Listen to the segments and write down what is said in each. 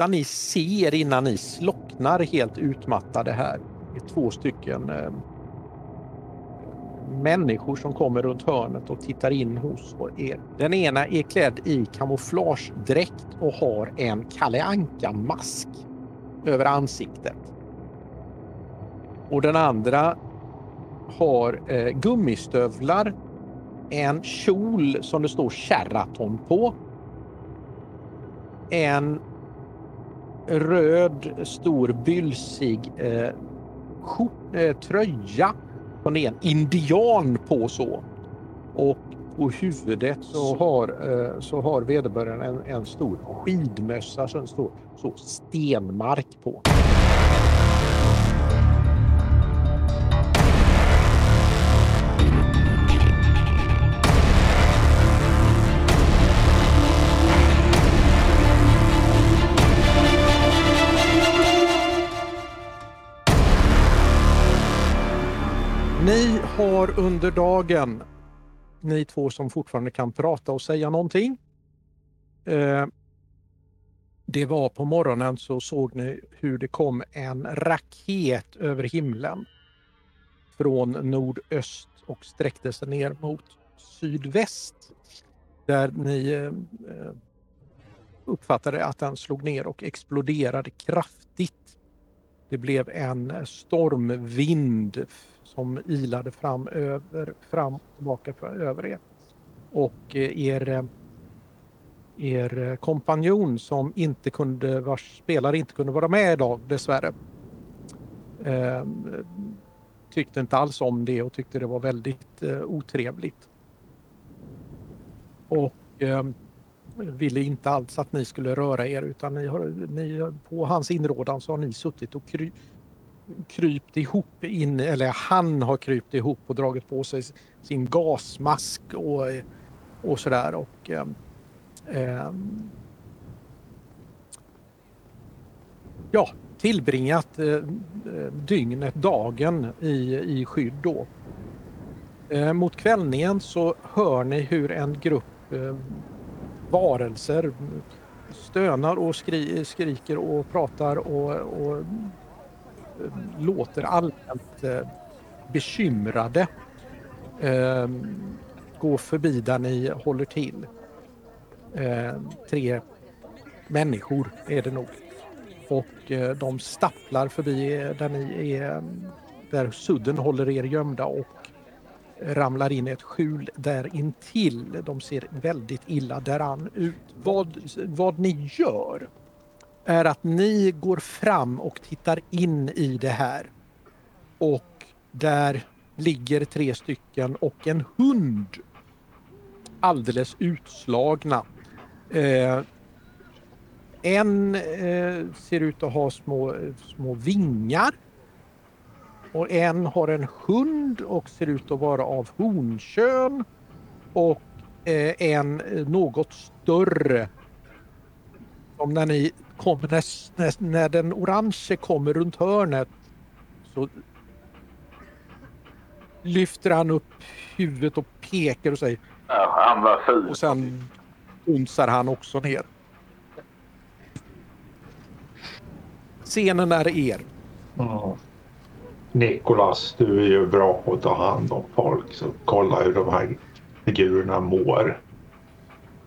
sista ni ser innan ni slocknar helt utmattade här är två stycken eh, människor som kommer runt hörnet och tittar in hos er. Den ena är klädd i kamouflagedräkt och har en Kalle Anka-mask över ansiktet. Och den andra har eh, gummistövlar, en kjol som det står Sheraton på. En röd stor bylsig eh, skjort, eh, tröja som det är en indian på så. Och på huvudet så har, eh, så har vederbörande en, en stor skidmössa som det står så stenmark på. Har under dagen, ni två som fortfarande kan prata och säga någonting. Eh, det var på morgonen så såg ni hur det kom en raket över himlen från nordöst och sträckte sig ner mot sydväst. Där ni eh, uppfattade att den slog ner och exploderade kraftigt. Det blev en stormvind som ilade fram, över, fram och tillbaka för, över eh, er. Och er, er kompanjon som inte kunde, vars spelare inte kunde vara med idag dessvärre. Eh, tyckte inte alls om det och tyckte det var väldigt eh, otrevligt. Och eh, ville inte alls att ni skulle röra er utan ni har, ni, på hans inrådan så har ni suttit och kry, krypt ihop in, eller han har krypt ihop och dragit på sig sin gasmask och, och sådär. Och, eh, eh, ja, tillbringat eh, eh dygnet, dagen i, i skydd då. Eh, mot kvällningen så hör ni hur en grupp eh, varelser stönar och skri skriker och pratar och, och låter allmänt eh, bekymrade eh, gå förbi där ni håller till. Eh, tre människor är det nog. Och eh, de stapplar förbi eh, där ni är, där sudden håller er gömda och ramlar in i ett skjul där intill. De ser väldigt illa däran ut. Vad, vad ni gör är att ni går fram och tittar in i det här. Och där ligger tre stycken och en hund alldeles utslagna. Eh, en eh, ser ut att ha små, små vingar. Och en har en hund och ser ut att vara av honkön. Och eh, en något större. Som när ni kommer, när, när, när den orange kommer runt hörnet så lyfter han upp huvudet och pekar och säger Ja, han var ful. och sen onsar han också ner. Scenen är er. Mm. Nikolas, du är ju bra på att ta hand om folk så kolla hur de här figurerna mår.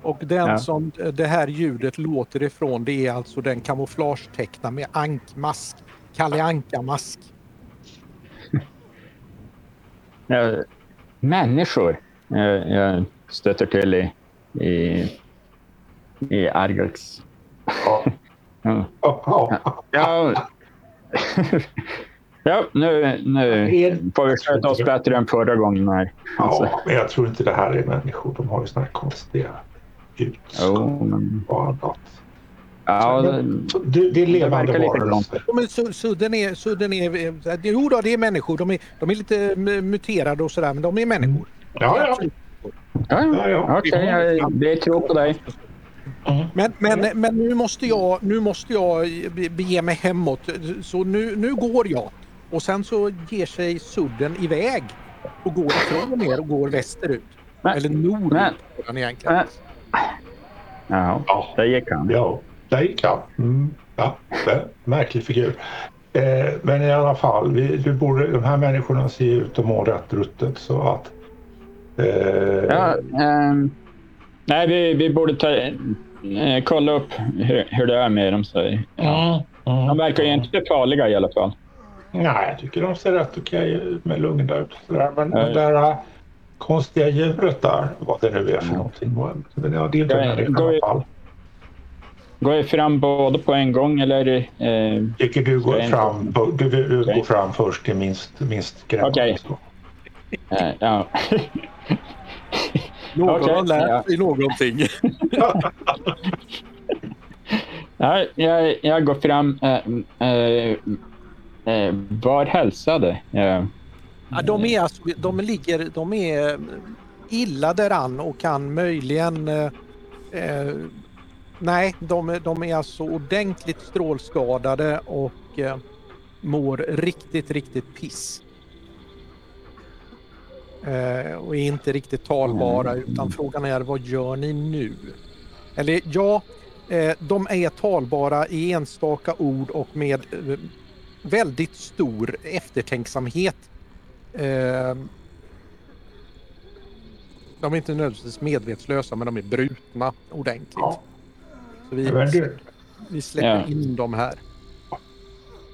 Och den Ja. som det här ljudet låter ifrån det är alltså den kamouflageteckna med ankmask. Kalle Anka-mask. Människor. Jag, jag stöter till i, i, i Argax. Ja. Ja. Ja, ja. Ja, ja nu, nu får vi sköta oss bättre än förra gången. Här. Alltså, ja, men jag tror inte det här är människor. De har ju såna här konstiga annat. ja, det, det är levande varelser. Ja, men su- sudden är, sudden är, eh, jo då, det är människor. De är, de är lite mu- muterade och sådär, men de är människor. Ja, ja. ja, Ja, okej, jag, det tror på dig. Men, men, men nu måste jag, nu måste jag be- bege mig hemåt. Så nu, nu går jag. Och sen så ger sig sudden iväg och går ifrån er och går västerut. Men- Eller norrut men- går han egentligen. Men, ja, Ja. där gick han. Ja, där gick han. Mm. Ja, märklig figur. Eh, men i alla fall, vi, du borde, de här människorna ser ut att må rätt ruttet så att... Eh... Ja, eh, nej, vi, vi borde ta, eh, kolla upp hur, hur, det är med dem. Så, ja. Mm, mm, de verkar ju mm. inte farliga i alla fall. Nej, jag tycker de ser rätt okej ut med lugna ut. Men det där konstiga djuret där, vad det nu är för någonting. Men ja, det är inte en i alla fall. Går jag fram både på en gång eller? Eh, Tycker du går fram, du, du, du okay. går fram först till minst, minst gräns. Okej. Okay. Uh, ja. Någon okay. har lärt sig ja. någonting. ja, jag, jag går fram. Uh, uh, uh, var hälsade? Uh, ja, de, är alltså, de, ligger, de är illa däran och kan möjligen uh, Nej, de, de är alltså ordentligt strålskadade och eh, mår riktigt, riktigt piss. Eh, och är inte riktigt talbara mm. utan frågan är vad gör ni nu? Eller ja, eh, de är talbara i enstaka ord och med eh, väldigt stor eftertänksamhet. Eh, de är inte nödvändigtvis medvetslösa men de är brutna ordentligt. Ja. Så vi, vi släpper ja. in dem här.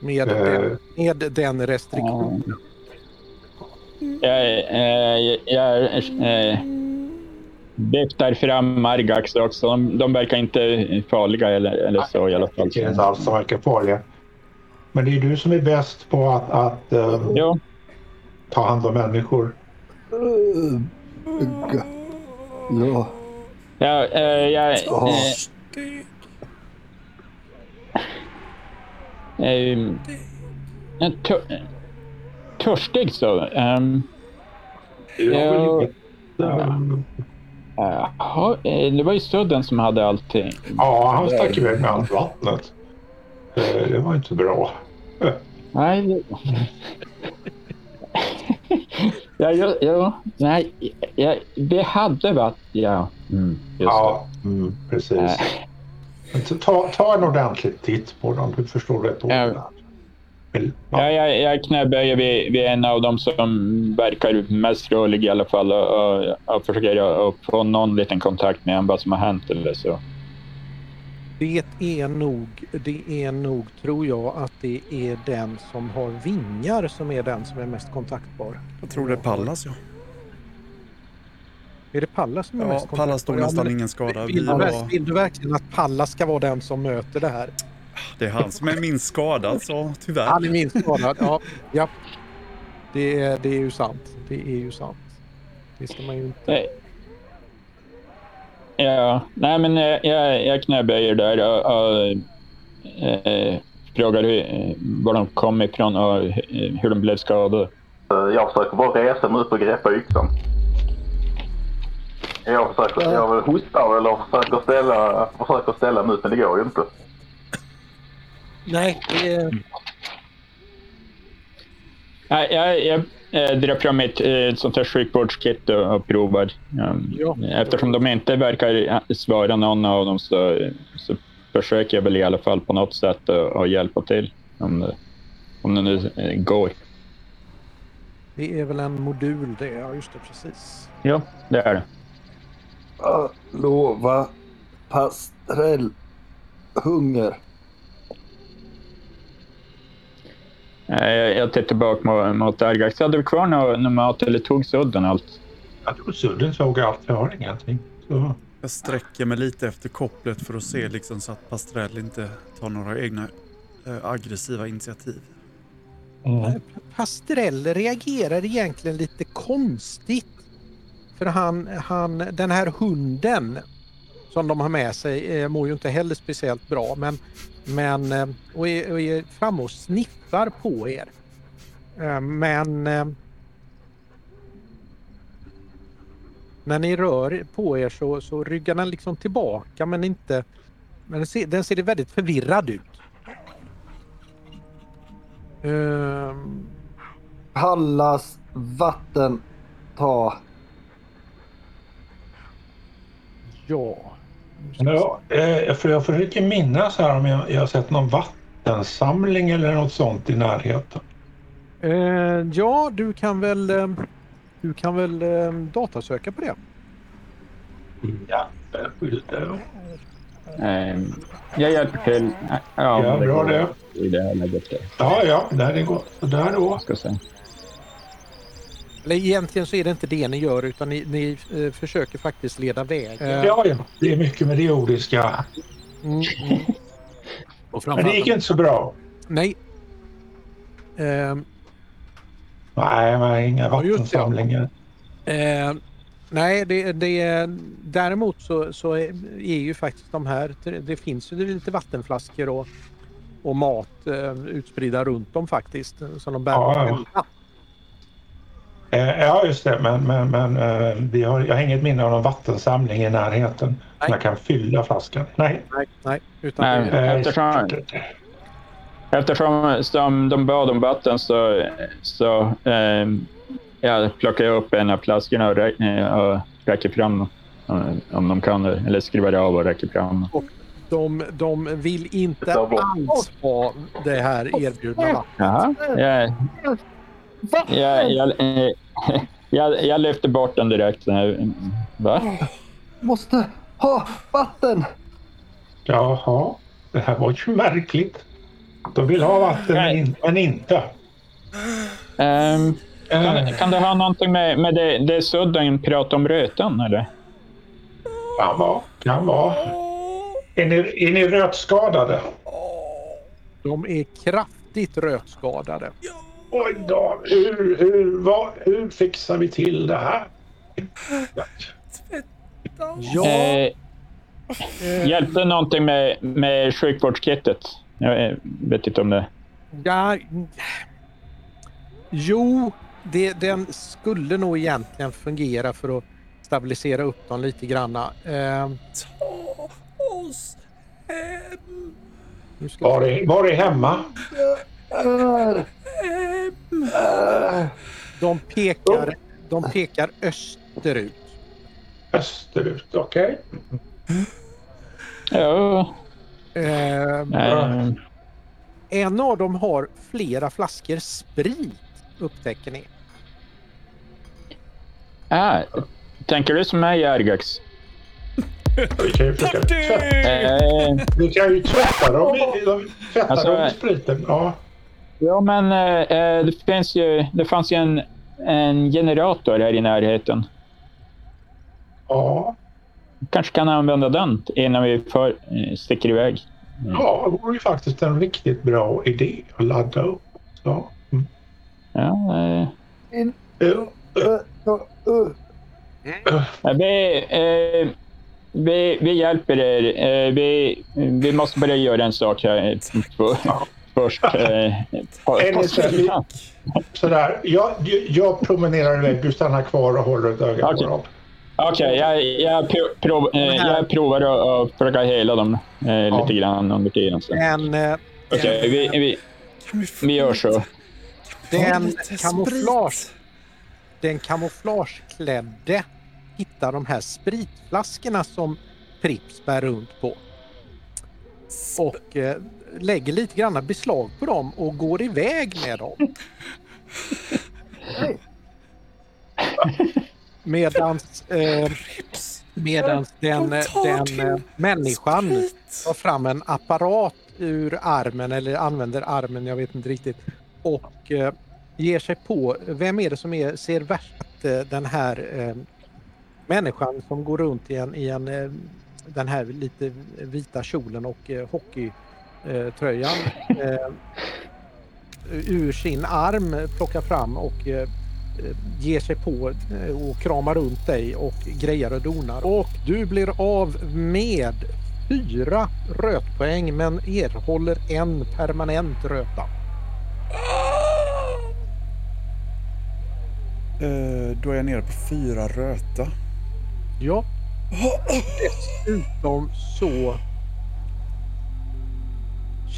Med, uh, den, med den restriktionen. Jag, jag, jag, jag viftar fram Margax också. De, de verkar inte farliga eller, eller så i alla fall. Det är inte alls som verkar farliga. Men det är du som är bäst på att, att uh, ta hand om människor. Ja. Ja, uh, jag, uh, Um, tör, törstig så. Um, ja, uh, det var ju Sudden som hade allting. Ja, han stack iväg med allt vattnet. Det var inte bra. Nej. Ja, ja, ja, nej, ja, vi hade vatten. Ja, mm, ja mm, precis. Äh. Ta, ta en ordentlig titt på dem, du förstår rätt ja. Ja, jag, jag knäböjer vid, vid en av dem som verkar mest rörlig i alla fall och, och, och försöker få någon liten kontakt med vad som har hänt eller så. Det är nog, det är nog, tror jag, att det är den som har vingar som är den som är mest kontaktbar. Jag tror det är Pallas, ja. Är det Pallas som är ja, mest Pallas tog nästan ja, ingen skada. Vill, var... vill, du verkligen att Pallas ska vara den som möter det här? Det är han som är minst skadad, så tyvärr. Han är minst skadad, ja. ja. Det, är, det är ju sant. Det är ju sant. Det ska man ju inte... Nej. Ja, nej men jag, jag knäböjer där och, och äh, frågar hur, var de kom ifrån och hur de blev skadade. Jag försöker bara resa mig upp och greppa yxan. Jag försöker, jag hostar eller försöker ställa, försöker ställa mig ut men det går ju inte. Nej, det... Nej, jag, jag, jag drar fram ett, ett sånt här sjukvårdskit och, och provar. Ja. Eftersom de inte verkar svara någon av dem så, så försöker jag väl i alla fall på något sätt att hjälpa till. Om det, om det nu går. Det är väl en modul det, ja just det precis. Ja, det är det lova pastrell hunger. Jag tittar tillbaka mot, mot Argax. Hade vi kvar någon mat eller tog sudden allt? Jag tror sudden såg allt. Jag har ingenting. Så. Jag sträcker mig lite efter kopplet för att se liksom så att Pastrell inte tar några egna äh, aggressiva initiativ. Mm. Pastrell reagerar egentligen lite konstigt för han, han, den här hunden som de har med sig eh, mår ju inte heller speciellt bra men, men eh, och, är, och är framme och sniffar på er. Eh, men eh, när ni rör på er så, så ryggar den liksom tillbaka men inte... Men den ser, den ser väldigt förvirrad ut. Um... Pallas vatten ta Ja, Ja, eh, för jag försöker minnas här om jag, jag har sett någon vattensamling eller något sånt i närheten. Eh, ja, du kan väl, eh, du kan väl eh, datasöka på det. Ja, skyltar. Ehm, jag hjälper till. Ja, Ja, det bra går det. I det här läget. Ja, ja, där det går. Där då. Ska se. Eller egentligen så är det inte det ni gör utan ni, ni eh, försöker faktiskt leda väg. Eh, Ja, ja, det är mycket med det jordiska. mm, mm. Och Men det gick inte så bra. nej. Eh, Nej, men inga Ja, vattensamlingar. Eh, nej, det, det, däremot så, så är är ju faktiskt de här, det finns ju lite vattenflaskor och, och mat eh, utspridda runt dem faktiskt. Som de bär Ja, ja. Eh, ja, just det. Men, men, men eh, vi har, jag har inget minne av någon vattensamling i närheten. Nej. Nej. Jag kan fylla flaskan. Nej. Nej, nej. Utan Nej. det, Eh, Eftersom- Eftersom som de bad om vatten så, så ehm, jag plockar jag upp en av flaskorna och, rä- eh, och räcker fram om, om de kan. Eller skruvar av och räcker fram. de, de vill inte alls ha det här erbjudna vattnet. Jaha. Jag, jag, jag, eh, jag, jag lyfter bort den direkt. Va? Måste ha vatten! Jaha, det här var ju märkligt. De vill ha vatten men, in, men inte. Ehm, Eh, kan, kan det ha någonting med, med det, det Sudden pratade om rötan eller? kan vara, kan vara. Är ni, är ni rötskadade? De är kraftigt rötskadade. Oj då, hur, hur, vad, hur fixar vi till det här? Ja, Eh, eh, hjälpte någonting med, med sjukvårdskittet? Jag eh, vet inte om det... ja, jo, det, den skulle nog egentligen fungera för att stabilisera upp dem lite granna. Eh, Ta oss hem. Var är, var är hemma? De, pekar, de pekar österut. Österut, okej. Ja, Eh, eh, en av dem har flera flaskor sprit, upptäcker ni. ah, tänker du som mig, Argax? Vi kan ju försöka tvätta, Eh, vi kan ju tvätta dem i, de, tvätta Alltså, dem i spriten. Ja. Ja, men eh, eh, det, finns ju, det fanns ju en, en generator här i närheten. Ja, Kanske kan använda den innan vi för, eh, sticker iväg. ja, det vore ju faktiskt en riktigt bra idé att ladda upp. Så. Mm. Ja, eh, In, ö, ö, ö. Ja, Vi, eh, vi, vi hjälper er. Eh, vi, vi måste börja göra en sak här först. Eh, på, Är på det så- Sådär, jag, jag promenerar iväg, du stannar kvar och håller ett öga Okej. på dem. Okej, jag, jag, prov, eh, jag provar att, att försöka hela dem eh, lite grann under tiden. En, eh, Okej, vi, vi, vi, vi gör så. den lite kamouflage sprit? den kamouflageklädde hittar de här spritflaskorna som Prips bär runt på. Och eh, lägger lite grann beslag på dem och går iväg med dem. Medans, eh, medans den, den eh, människan tar fram en apparat ur armen eller använder armen, jag vet inte riktigt. Och eh, ger sig på, vem är det som är, ser värst eh, den här eh, människan som går runt i en, i en eh, den här lite vita kjolen och eh, hockeytröjan eh, ur sin arm plockar fram och eh, ger sig på eh, och kramar runt dig och grejar och donar. Och du blir av med fyra rötpoäng men erhåller en permanent röta. Eh, då är jag nere på fyra röta. Ja. Dessutom så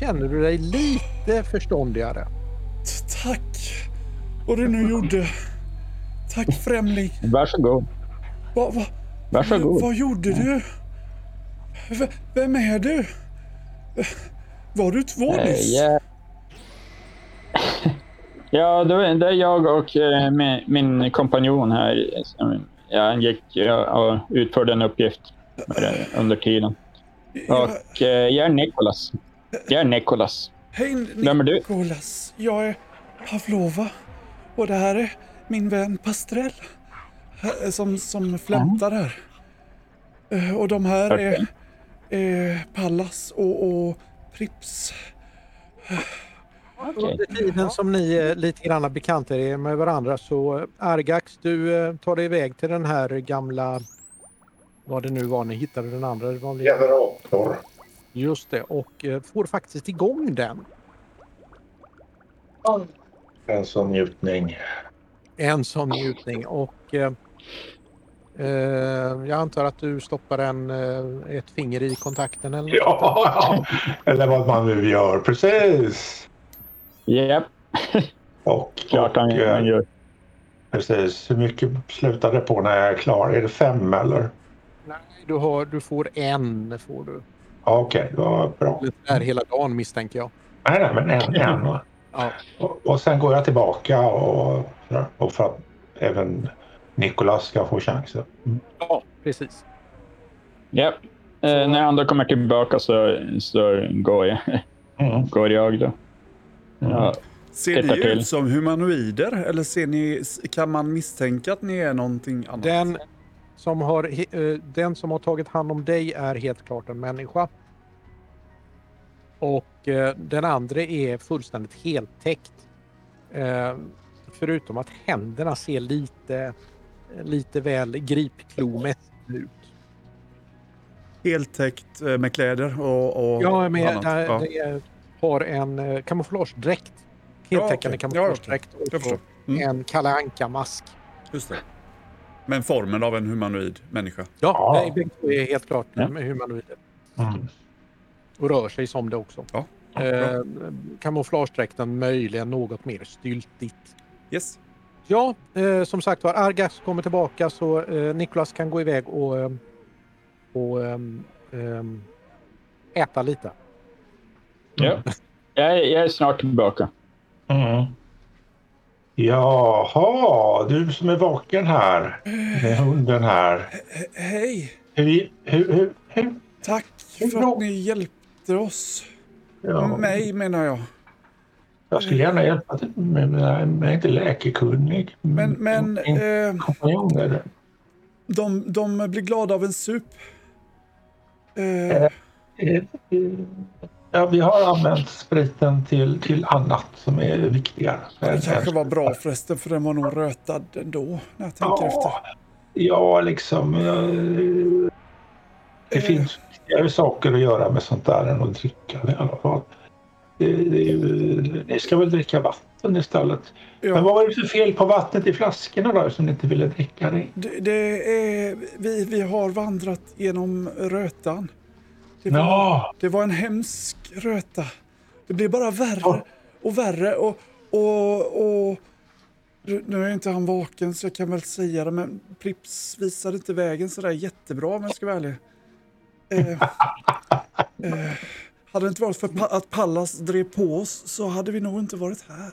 känner du dig lite förståndigare. Tack. Vad du nu gjorde. Tack främling. Varsågod. Vad va, Varsågod. vad gjorde du? V vem är du? Var du två nyss? ja. ja, det är det är jag och eh, min, min kompanjon här. Som, ja, gick och utförde en uppgift eh, under tiden. Och eh, jag är Nikolas. Jag är Nikolas. hej Vem är du? Nikolas. Jag är Pavlova. Och det här är min vän Pastrell. eh, Som, som flämtar här. Eh, Och de här är, är Pallas och, och Prips. Okej. Under tiden som ni är lite grann bekantar er med varandra så eh, Argax, du eh, tar dig iväg till den här gamla, vad det nu var ni hittade den andra. Det var väl- Generator. Just det, och eh, får faktiskt igång den. En sån njutning. En sån njutning och eh, eh, jag antar att du stoppar en, eh, ett finger i kontakten eller något. Ja, eller vad man nu gör. Precis. Japp, Och, klart han, och, han gör. Precis. Hur mycket slutar det på när jag är klar? Är det fem eller? Nej, du, har, du får en. Får du. Ja, Okej, det var bra. Det är hela dagen misstänker jag. Nej, nej, men en. en. Ja. Och, och sen går jag tillbaka och, och för att även Nikolas ska få chansen. Mm. Ja, precis. Japp. Eh, när han då kommer tillbaka så, så går, jag, Mm. går jag då. Ja, Ser ni till. ut som humanoider? Eller ser ni, kan man misstänka att ni är någonting annat? Den som, har, eh, den som har tagit hand om dig är helt klart en människa. Och eh, den andra är fullständigt heltäckt. Eh, förutom att händerna ser lite, lite väl gripklomässiga ut. Helt eh, med kläder och, och Ja, men annat? det, Ja, det har en kamouflagedräkt. Heltäckande Ja. Ja, kamouflagedräkt och så Mm. en Kalle Anka-mask. just det. Men formen av en humanoid människa. Ja, Ja. två är helt klart Ja. med humanoider. Mm. Och rör sig som det också. Ja, bra. Eh, kamouflagedräkten möjligen något mer styltigt. Yes. Ja, eh, som sagt var, Argas kommer tillbaka så eh, Niklas kan gå iväg och, eh, och ehm, ehm, äta lite. ja. Jag, är- jag är snart tillbaka. Mm. Jaha, du som är vaken här med hunden här. He- Hej! Hur, hur, hur, hur? Tack för att ni hjälpte oss. Ja, Mig menar jag. jag skulle gärna hjälpa till, men jag är inte läkekunnig. Men, men eh, de, de blir glada av en sup. Eh, Eh, eh, Ja, vi har använt spriten till, till annat som är viktigare. det kanske var bra förresten, för den var nog rötad ändå, när jag tänker efter. Ja, ja liksom. eh, Det Eh. finns viktigare saker att göra med sånt där än att dricka i alla fall. Det, det ni ska väl dricka vatten istället. Men Ja, vad var det för fel på vattnet i flaskorna då som ni inte ville dricka det? det, det är, vi, vi har vandrat genom rötan. Det var, Ja, det var en hemsk röta. Det blir bara värre och värre och, och, och nu är inte han vaken så jag kan väl säga det men Prips visade inte vägen sådär jättebra om jag ska vara ärlig. Eh, eh, hade det inte varit för pa- att Pallas drev på oss så hade vi nog inte varit här.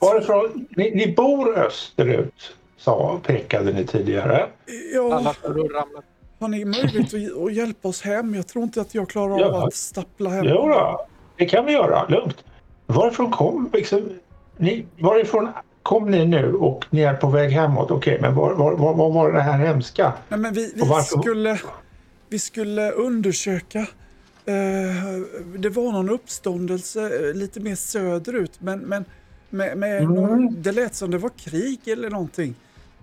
varifrån? Ni, ni bor österut, sa, pekade ni tidigare. Ja, Alla har ramlat. Har ni möjlighet att, hjälpa oss hem? Jag tror inte att jag klarar av Ja. att stappla hem. Jo då, det kan vi göra, lugnt. Varifrån kom, liksom, ni, varifrån kom ni nu och ni är på väg hemåt? Okej, men var, var, var, var var det här hemska? Nej, men vi, vi, skulle, vi skulle undersöka. Eh, det var någon uppståndelse eh, lite mer söderut, men, men med, med Mm. någon, det lät som det var krig eller någonting.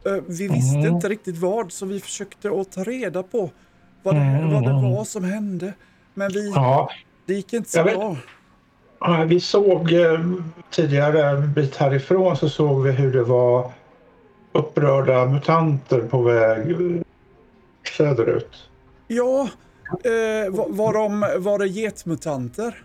Eh, vi visste Mm. inte riktigt vad, så vi försökte att ta reda på vad det, vad det var som hände. Men vi, Ja, det gick inte så bra. Ja, Vi såg eh, tidigare en bit härifrån så såg vi hur det var upprörda mutanter på väg eh, söderut. Ja, eh, var, var, de, var det getmutanter?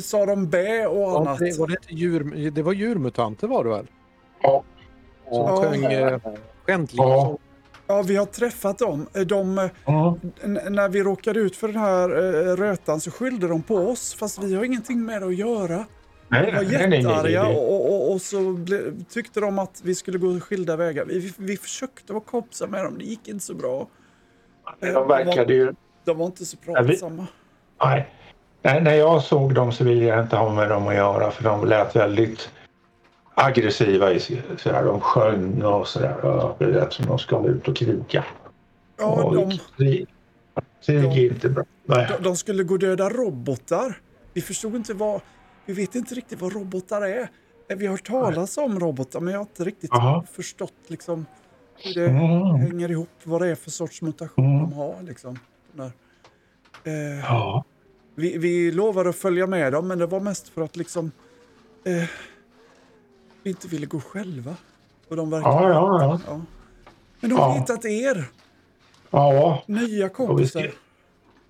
Sa de bä och Ja, annat? det, var det, djur, det var djurmutanter var det väl? Ja. som Ja. sjöng eh, Ja. Ja, vi har träffat dem. De, eh, Ja. när vi råkade ut för den här eh, rötan så skyllde de på oss, fast vi har ingenting med det att göra. Nej, De var nej, nej, nej, jättearga nej. och, och, och så ble, tyckte de att vi skulle gå skilda vägar. Vi, vi, vi försökte vara kompisar med dem, det gick inte så bra. De verkade ju... De var inte så pratsamma. Nej. När jag såg dem så ville jag inte ha med dem att göra för de lät väldigt aggressiva. I, sig- sådär. De sjöng och sådär. Det lät som de skulle ut och kriga. Ja, och de, krig, krig är inte bra. Nej. de, de skulle gå döda robotar. Vi förstod inte vad... Vi vet inte riktigt vad robotar är. Eh, Vi har hört talas om robotar, men jag har inte riktigt Aha. förstått liksom, hur det Mm. hänger ihop. Vad det är för sorts mutation Mm. de har. Liksom. Där. Eh, Ja. Vi, vi lovade att följa med dem, men det var mest för att liksom... Eh, vi inte ville gå själva. Och de verkar, Ja, ja, ja. ja. Men de har Ja. hittat er, ja. nya vi, kompisar. ska,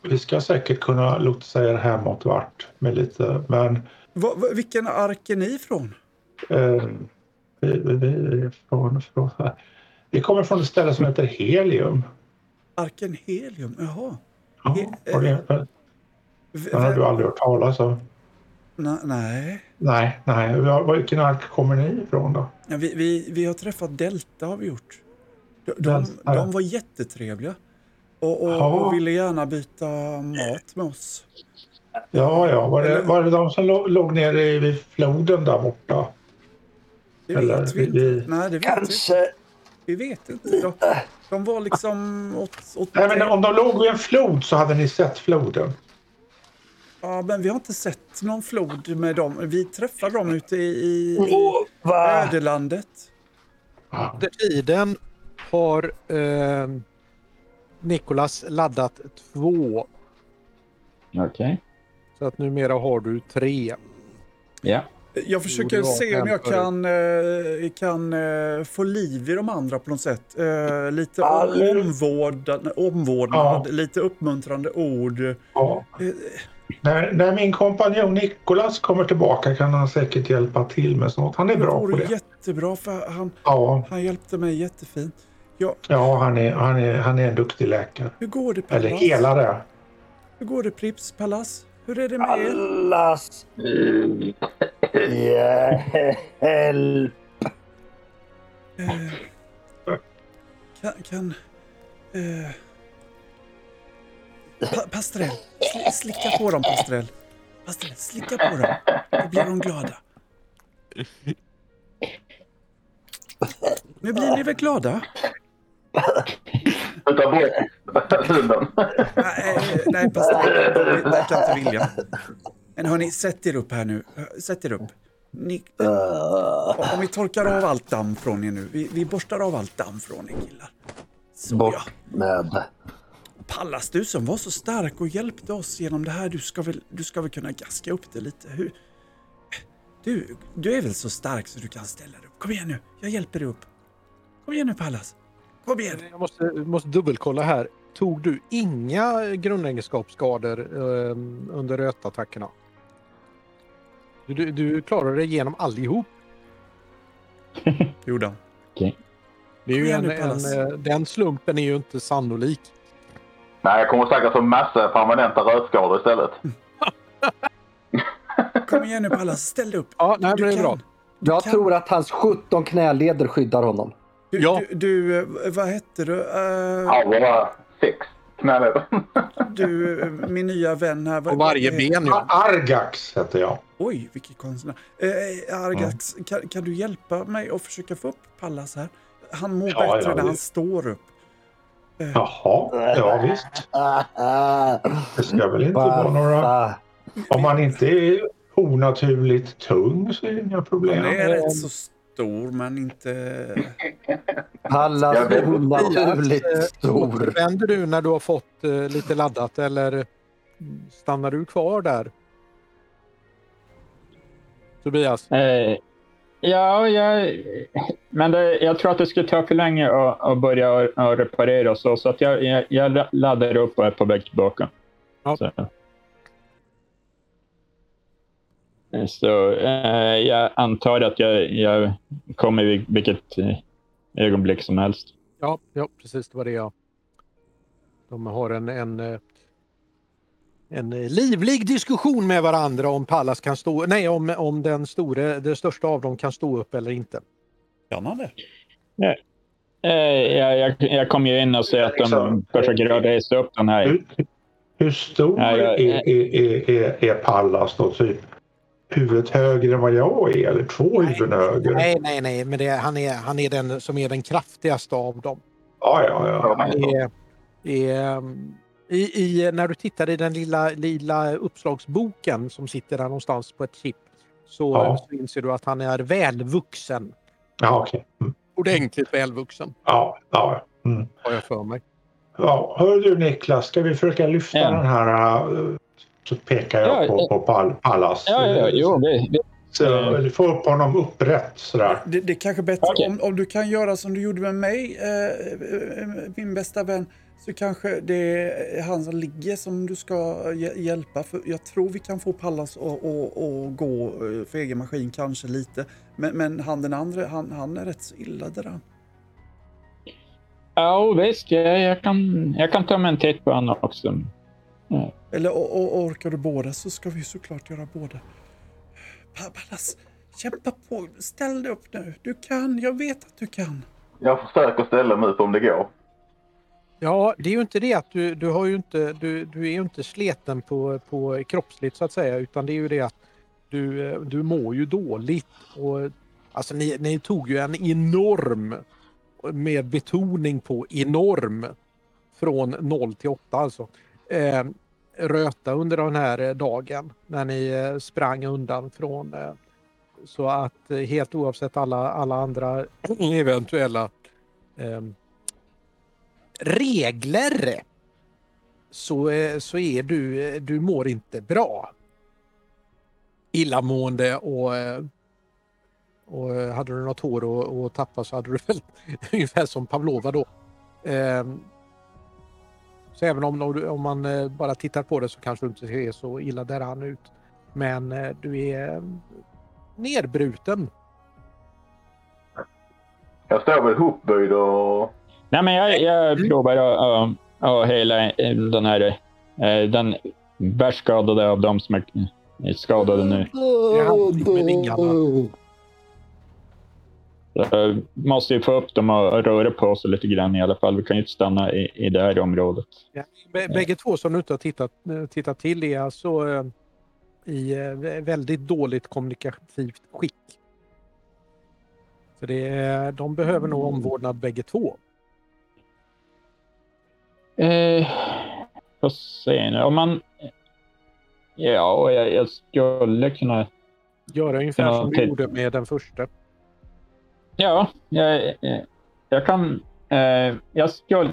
vi ska säkert kunna lotsa er hemåt vart med lite, men Va, va, vilken ark är ni ifrån? eh, vi, vi, vi, från, från, vi kommer från ett ställe som heter Helium. Arken Helium? Jaha. Ja, He- V- den har du aldrig hört talas om. Nej. Nej, nej. Vilken ark kommer ni ifrån då? Ja, vi, vi, vi har träffat Delta har vi gjort. De, de, de var jättetrevliga. Och, och, Ja. och ville gärna byta mat med oss. Ja, ja. Var det, var det de som låg, nere vid floden där borta? Det Eller vet vi inte. vi- Nej, det vet vi Kanske. Vi vet inte. De, de var liksom åt, åt Nej, men om de låg vid en flod så hade ni sett floden. Ja, men vi har inte sett någon flod med dem. Vi träffade dem ute i, va? ödelandet. Under tiden har eh, Nikolas laddat två. Okej. Så att numera har du tre. Ja. Jag försöker se om jag kan, eh, kan eh, få liv i de andra på något sätt. Eh, lite omvårdnad, omvårdnad Ja. lite uppmuntrande ord. Ja. När, när min kompanjon Nikolas kommer tillbaka kan han säkert hjälpa till med sånt. Han är Det bra på vore det. jättebra för han, Ja, han hjälpte mig jättefint. Ja, ja han, är, han, är, han är en duktig läkare. hur går det Pallas? Eller helare. Hur går det Prips Pallas? Hur är det med er? Allas hjälp. Eh, kan... kan eh, pa, pastrell, sli, slicka på dem Pastrell. Pastrell, slicka på dem. Då blir de glada. Nu blir ni väl glada? Ta bort hunden. Nej, nej Pastrell, de verkar inte vilja. Men hörni, sätt er upp här nu. Sätt er upp. Ni, om vi torkar av allt damm från er nu. Vi, vi borstar av allt damm från er killar. Så ja. bort med. Pallas, du som var så stark och hjälpte oss genom det här, du ska väl, du ska väl kunna gaska upp det lite? Hur? Du, du är väl så stark så du kan ställa dig upp? Kom igen nu, jag hjälper dig upp. Kom igen nu Pallas. Kom igen. Jag måste, måste dubbelkolla här. Tog du inga grundegenskapsskador eh, under rötattackerna? Du, du, du klarade dig igenom allihop. Gjorde han. Det är ju en, en, eh, den slumpen är ju inte sannolik. Nej, jag kommer säkert få massa permanenta rötskador istället. Kom igen nu Pallas, ställ dig upp. Ja, nej, Du det är kan. bra. Jag kan. tror att hans 17 knäleder skyddar honom. Du, Ja. du, du eh, vad hette du? Eh, Ja, bara sex knäleder. du, eh, min nya vän här. På varje ben ja. Argax heter jag. Oj, vilket konstigt namn. Eh, Argax, kan, kan du hjälpa mig att försöka få upp Pallas här? Han mår Ja, bättre ja, när det- han står upp. Jaha, ja visst. Det ska väl inte vara några... Om man inte är onaturligt tung så är det inga problem. Han är rätt så stor, men inte... Pallas onaturligt Eh, stor. Återvänder du när du har fått eh, lite laddat eller stannar du kvar där? Tobias? Eh, ja, jag, men det, jag tror att det skulle ta för länge att, att börja att reparera så, så att jag, jag, jag laddar upp och är på väg tillbaka. Ja. Så, så eh, jag antar att jag, jag kommer vid vilket eh, ögonblick som helst. Ja, ja, precis. Det var det jag... De har en, en, eh, en livlig diskussion med varandra om Pallas kan stå... Nej, om, om den store, det största av dem kan stå upp eller inte. Kan han det? Eh, jag, jag, jag kom ju in och ser att de försöker resa upp den här. Hur, hur stor Ja, jag- är, är, är, är Pallas då? Typ huvudet högre än vad jag är eller två huvuden högre? Nej, nej, nej, men det, han, är, han är den som är den kraftigaste av dem. Ja, ja, ja. Han är, är, i, i, när du tittar i den lilla, lilla uppslagsboken som sitter där någonstans på ett chip så, Ja. så inser du att han är välvuxen. Ja, okej. Mm. Ordentligt välvuxen, Ja, ja. Mm. har jag för mig. ja. Hör du Niklas, ska vi försöka lyfta Ja. den här? äh, Så pekar jag Ja, på, ja. på Pal, Pallas. Ja, ja, jo, det, det, Så, du får upp honom upprätt sådär. Det, det är kanske bättre Okej. om, om du kan göra som du gjorde med mig, eh, eh, min bästa vän. Så kanske det är han som ligger som du ska hj- hjälpa. För jag tror vi kan få Pallas att gå eh, för egen maskin kanske lite. Men, men han den andra, han, han är rätt så illa däran. ja, visst. Jag, jag, kan, jag kan ta mig en titt på honom också. Eller och, och, orkar du båda så ska vi såklart göra båda. Pa- Pallas, kämpa på. Ställ dig upp nu. Du kan, jag vet att du kan. Jag försöker ställa mig upp om det går. Ja, det är ju inte det att du, du, har ju inte, du, du är ju inte sleten på, på kroppsligt så att säga utan det är ju det att du, eh, du mår ju dåligt. Och, alltså ni, ni tog ju en enorm, med betoning på enorm, från 0 till 8 alltså, eh, röta under den här eh, dagen när ni eh, sprang undan från eh, så att eh, helt oavsett alla, alla andra eventuella eh, regler så, eh, så är du, eh, du mår inte bra. Illamående och, eh, och hade du något hår att, att tappa så hade du väl ungefär som Pavlova då. Ehm, så även om, om man bara tittar på det så kanske du inte ser så illa däran ut. Men du är ehm, nedbruten. Jag står väl ihopböjd och... Nej, men jag, jag provar att, att, att hela eh, den här... eh, Den värst skadade av dem som är är skadade nu. Jag måste ju få upp dem och röra på sig lite grann i alla fall. Vi kan ju inte stanna i, i det här området. Ja, bä- Bägge två som du inte har tittat, eh, tittat till är alltså eh, i eh, väldigt dåligt kommunikativt skick. Så det är, de behöver nog omvårdnad bägge två. Eh, får se nu. Om man... Ja, jag, jag skulle kunna... Göra ungefär som du gjorde med den första. Ja, jag, jag kan... Eh, jag skulle...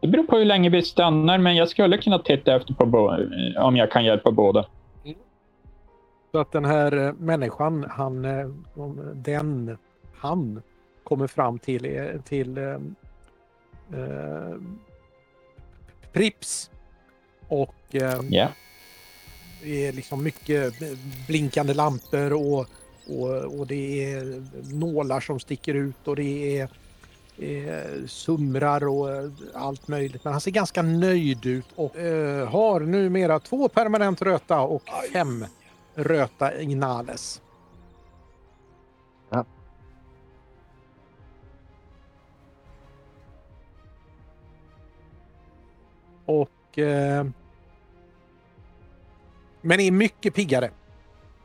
Det beror på hur länge vi stannar, men jag skulle kunna titta efter på om jag kan hjälpa båda. Så att den här eh, människan, han, eh, den, han kommer fram till, eh, till eh, Prips. Och eh, Ja. det är liksom mycket blinkande lampor och, och, och det är nålar som sticker ut och det är eh, sumrar och eh, allt möjligt. Men han ser ganska nöjd ut och eh, har numera två permanent röta och fem röta inales. Och... Eh, men är mycket piggare.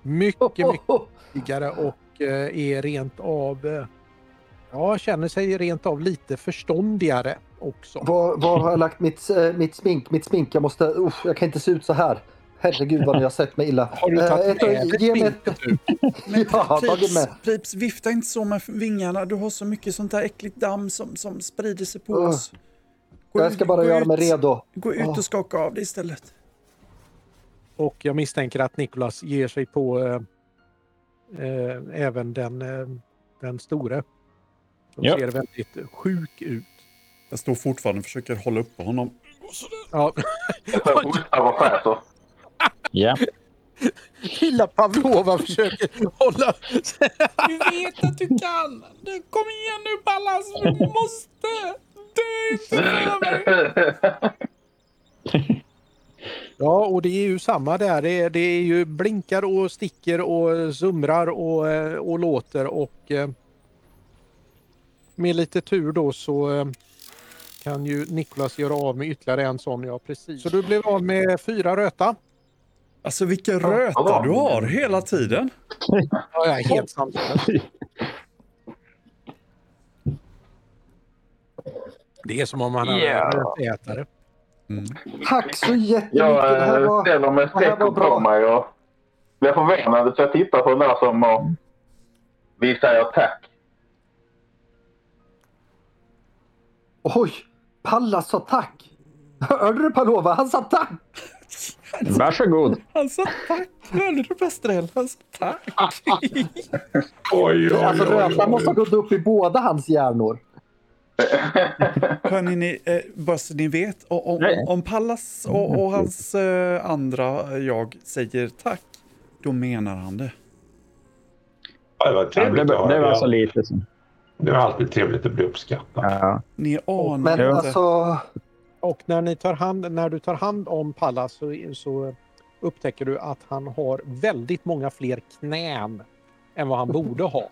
Mycket, mycket piggare och eh, är rent av... Eh, ja, känner sig rent av lite förståndigare också. Var, var har jag lagt mitt, eh, mitt smink? Mitt smink, jag måste... Usch, jag kan inte se ut så här. Herregud vad ni har sett mig illa. Har du tagit Eh, med dig ge mig? Men Ja, tagit Prips, med. Prips, vifta inte så med vingarna. Du har så mycket sånt där äckligt damm som, som sprider sig på Ugh. oss. Gå Jag ska ut- bara göra mig ut- redo. Gå ut Åh. och skaka av det istället. Och jag misstänker att Nikolas ger sig på eh, eh, även den, eh, den store. Som Ja. ser väldigt sjuk ut. Jag står fortfarande och försöker hålla uppe honom. Ja, och fräser. Ja. lilla Pavlova försöker hålla... Vi vet att du kan! Du, kom igen nu Pallas, vi måste! Inte! Ja, och det är ju samma där. Det är, det är ju blinkar och sticker och sumrar och, eh, och låter och eh, med lite tur då så eh, kan ju Niklas göra av med ytterligare en sån. Ja, precis. Så du blev av med fyra röta. Alltså vilken röta du har hela tiden. Ja, jag är helt sant. Det är som om man Ja. är ätare. Tack så jättemycket. Jag Det här eh, var... ställer mig bra. på mig och blir förvånad så jag tittar på den där som och vi säger tack. Oj! Pallas sa tack. Hörde du Palova? Han sa tack! Varsågod. Han sa tack. Hörde du Pastrell? Han sa tack. Oj, oj, Alltså oj, rötan måste ha oj. gått upp i båda hans hjärnor. Hörni, ni, eh, bara så ni vet, o- om, Nej. om Pallas och, och hans eh, andra jag säger tack, då menar han det. Ja, Det var Ja, trevligt det, att det var så lite. Som, Det var alltid trevligt att bli uppskattad. ja. Ni anar Men inte. alltså... Och när, ni tar hand, när du tar hand om Pallas så, så upptäcker du att han har väldigt många fler knän än vad han borde ha.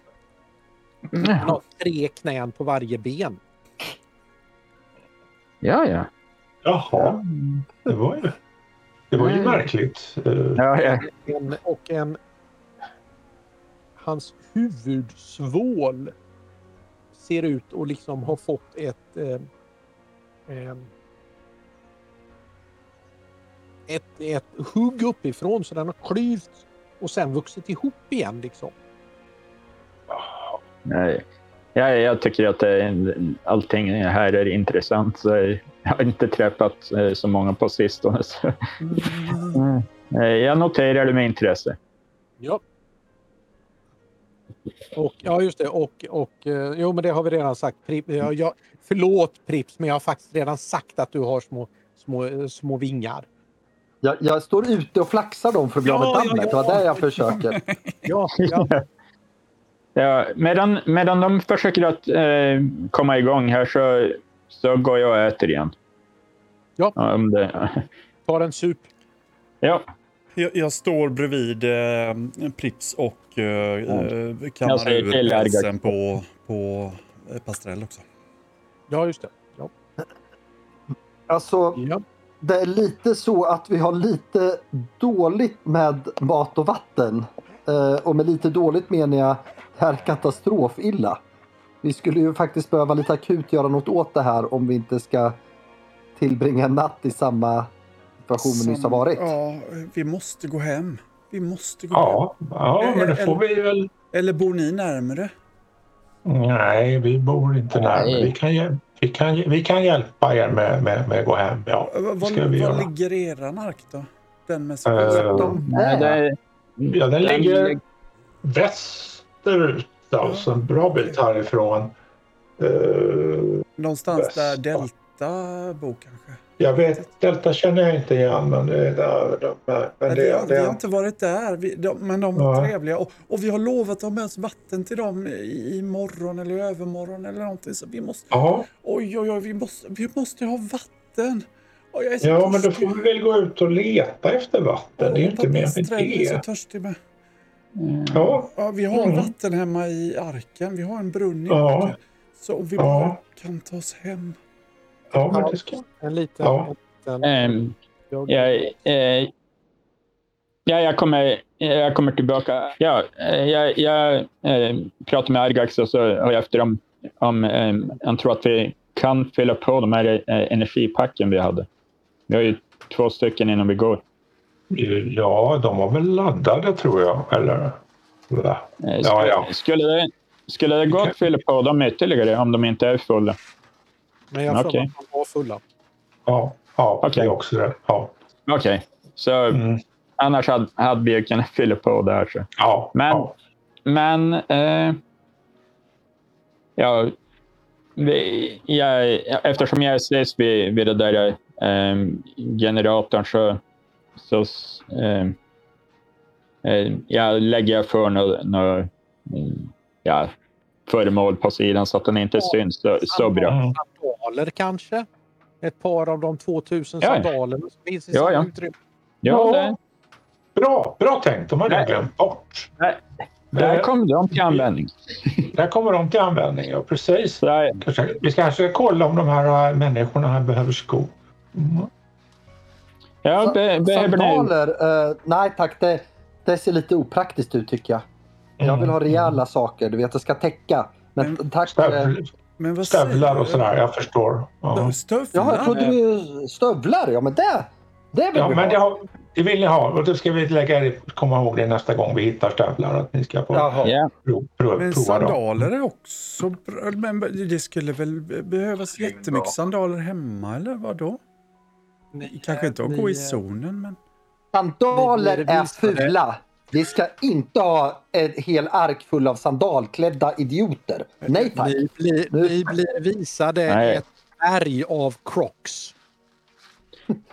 Han har tre knän på varje ben. Ja, ja. Jaha, det var ju, det var ju Nej. märkligt. Ja, ja. En, och en... Hans huvudsvål ser ut att liksom ha fått ett... Eh, eh, ett, ett hugg uppifrån så den har klyvts och sen vuxit ihop igen liksom. Nej. Ja, jag tycker att det, allting här är intressant. Så jag har inte träffat eh, så många på sistone. Så. Eh, Jag noterar det med intresse. Ja. Och, ja, just det. Och, och, eh, jo, men det har vi redan sagt. Pri, ja, jag, förlåt Prips, men jag har faktiskt redan sagt att du har små, små, små vingar. Jag, jag står ute och flaxar dem för att bli av med Ja, ja, namnet. Det ja. var det jag försöker. Ja, ja. Ja, medan, medan de försöker att eh, komma igång här så, så går jag och äter igen. Ja. Om det, tar en sup. ja, Jag, jag står bredvid eh, Prips och eh, Jag kammar ur pälsen på, på eh, Pastrell också. Ja, just det. Ja. Alltså, Ja. det är lite så att vi har lite dåligt med mat och vatten. Eh, och med lite dåligt menar jag här katastrofilla. Vi skulle ju faktiskt behöva lite akut göra något åt det här om vi inte ska tillbringa en natt i samma situation vi nyss har varit. Ja, vi måste gå hem. Vi måste gå Ja, ja, men det får vi väl. hem. Eller bor ni närmare? Nej, vi bor inte närmare. Vi kan, vi kan, vi kan hjälpa er med, med, med att gå hem. Ja, Var, ska vi var göra. ligger era mark då? Den med Eh, De nej, är. Ja, den ligger västerut, alltså en bra bit härifrån. Eh, Någonstans där väst. Delta bor kanske? jag vet, Delta känner jag inte igen, men det är där de är. Men Nej, det, har, det, vi har inte varit där, vi, de, men de var Ja. trevliga. Och, och vi har lovat att ha med oss vatten till dem i, imorgon eller övermorgon eller någonting. Så vi måste, ja, oj, oj, oj, vi måste, vi måste ha vatten. Jag är ja, men då får vi väl gå ut och leta efter vatten. Det är ju inte mer med Sträng är så det. törstig med. Ja, Ja, vi har Mm. vatten hemma i arken. Vi har en brunn i Ja. arken. Så om vi Ja. bara kan ta oss hem. ja, men det ska... En liten... Ja. En liten ehm, jag, jag, eh, ja, jag, kommer, jag kommer tillbaka. Ja, eh, jag, jag eh, pratar med Argax och så har jag efter om, om eh, han tror att vi kan fylla på de här eh, energipacken vi hade. Vi har ju två stycken innan vi går. Ja, de var väl laddade tror jag. Eller? Va? Eh, Ja, skulle, ja. Skulle, det, skulle det gå att fylla på dem ytterligare om de inte är fulla? men jag tror okej. att de var fulla. Ja, ja Okej. det är också det. Ja. Okej, så Mm. annars hade, hade vi kunnat fylla på där. Så. Ja, Men, ja. men eh, ja, vi, jag, eftersom jag ses vid, vid det där eh, generatorn så, så eh, eh, jag lägger för några nå, ja, föremål på sidan så att den inte syns så, så bra. Mm. Sandaler kanske? Ett par av de 2000 Ja, sandalerna som finns i Ja, ja. utrymme. Ja, det, Bra, bra tänkt. De hade jag glömt bort. Nej. där Men kom de till användning. där kommer de till användning, ja precis. Kanske- Vi ska kanske kolla om de här äh, människorna här behöver skor. Mm. Ja, be, ni... Sandaler? eh, nej tack, det, det ser lite opraktiskt ut tycker jag. Jag vill ha rejäla saker, du vet det ska täcka. Men Men- tack. eh, Stäv, Men vad stövlar och sådär, jag förstår. Ja, Stövlar? Ja, jag trodde du stövlar. Ja, men det, det vill ja vi men det, ha. har, det vill ni ha och då ska vi lägga, komma ihåg det nästa gång vi hittar stövlar. Att ni ska få. Ja, prov, prov, Men prova dem. sandaler är också bra. Men det skulle väl behövas jättemycket sandaler hemma eller vad då? Kanske inte att Ni, gå i zonen men... Sandaler Ni är fula. Vi ska inte ha en hel ark full av sandalklädda idioter. Nej tack. Ni blir, Nu- ni blir visade Nej. ett berg av crocs.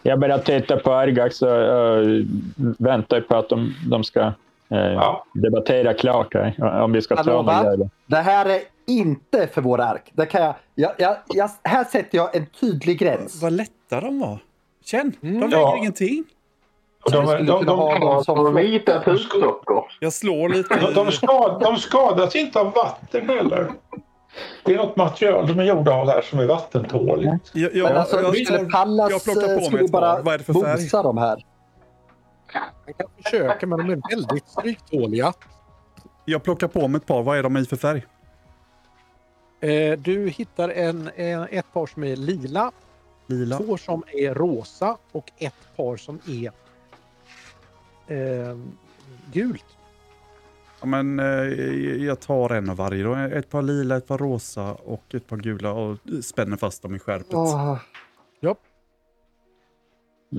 jag börjar titta på Argax och uh, väntar på att de, de ska eh, Ja. debattera klart här. Om vi ska ta där. Det här är inte för vår ark. Det kan jag, jag, jag, jag, här sätter jag en tydlig gräns. Vad lätta de var. Känn, de Mm. väger Ja. ingenting. Och de, de, de, de, som vita. Jag slår lite de, de, i... skad, de skadas inte av vatten heller. Det är något material de är gjorda av där som är vattentåligt. Jag, Men jag, alltså, jag, skulle slår- Pallas jag plockar eh, på mig ett bara Vad är det för färg? de här. Man kan försöka men de är väldigt stryktåliga. Jag plockar på mig ett par. Vad är de i för färg? Eh, du hittar en, en, ett par som är lila, Lila. två som är rosa och ett par som är eh, gult. Ja, men, eh, jag tar en av varje då. Ett par lila, ett par rosa och ett par gula och spänner fast dem i skärpet. Åh,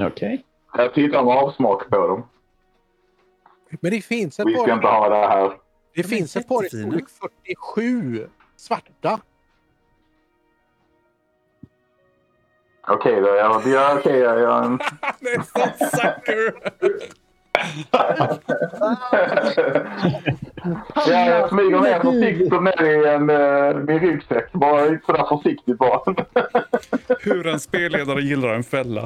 Okej. Jag tittar med avsmak på dem. Men det finns ett Vi ska inte par, ha det här. det är finns ett par i storlek 47 svarta. Okej då. Jag, ja, okej, jag gör en... Det är så sucker! Ja, jag smyger ner försiktigt ner i en, eh, min ryggsäck. Bara sådär försiktigt bara. Hur en spelledare gillar en fälla.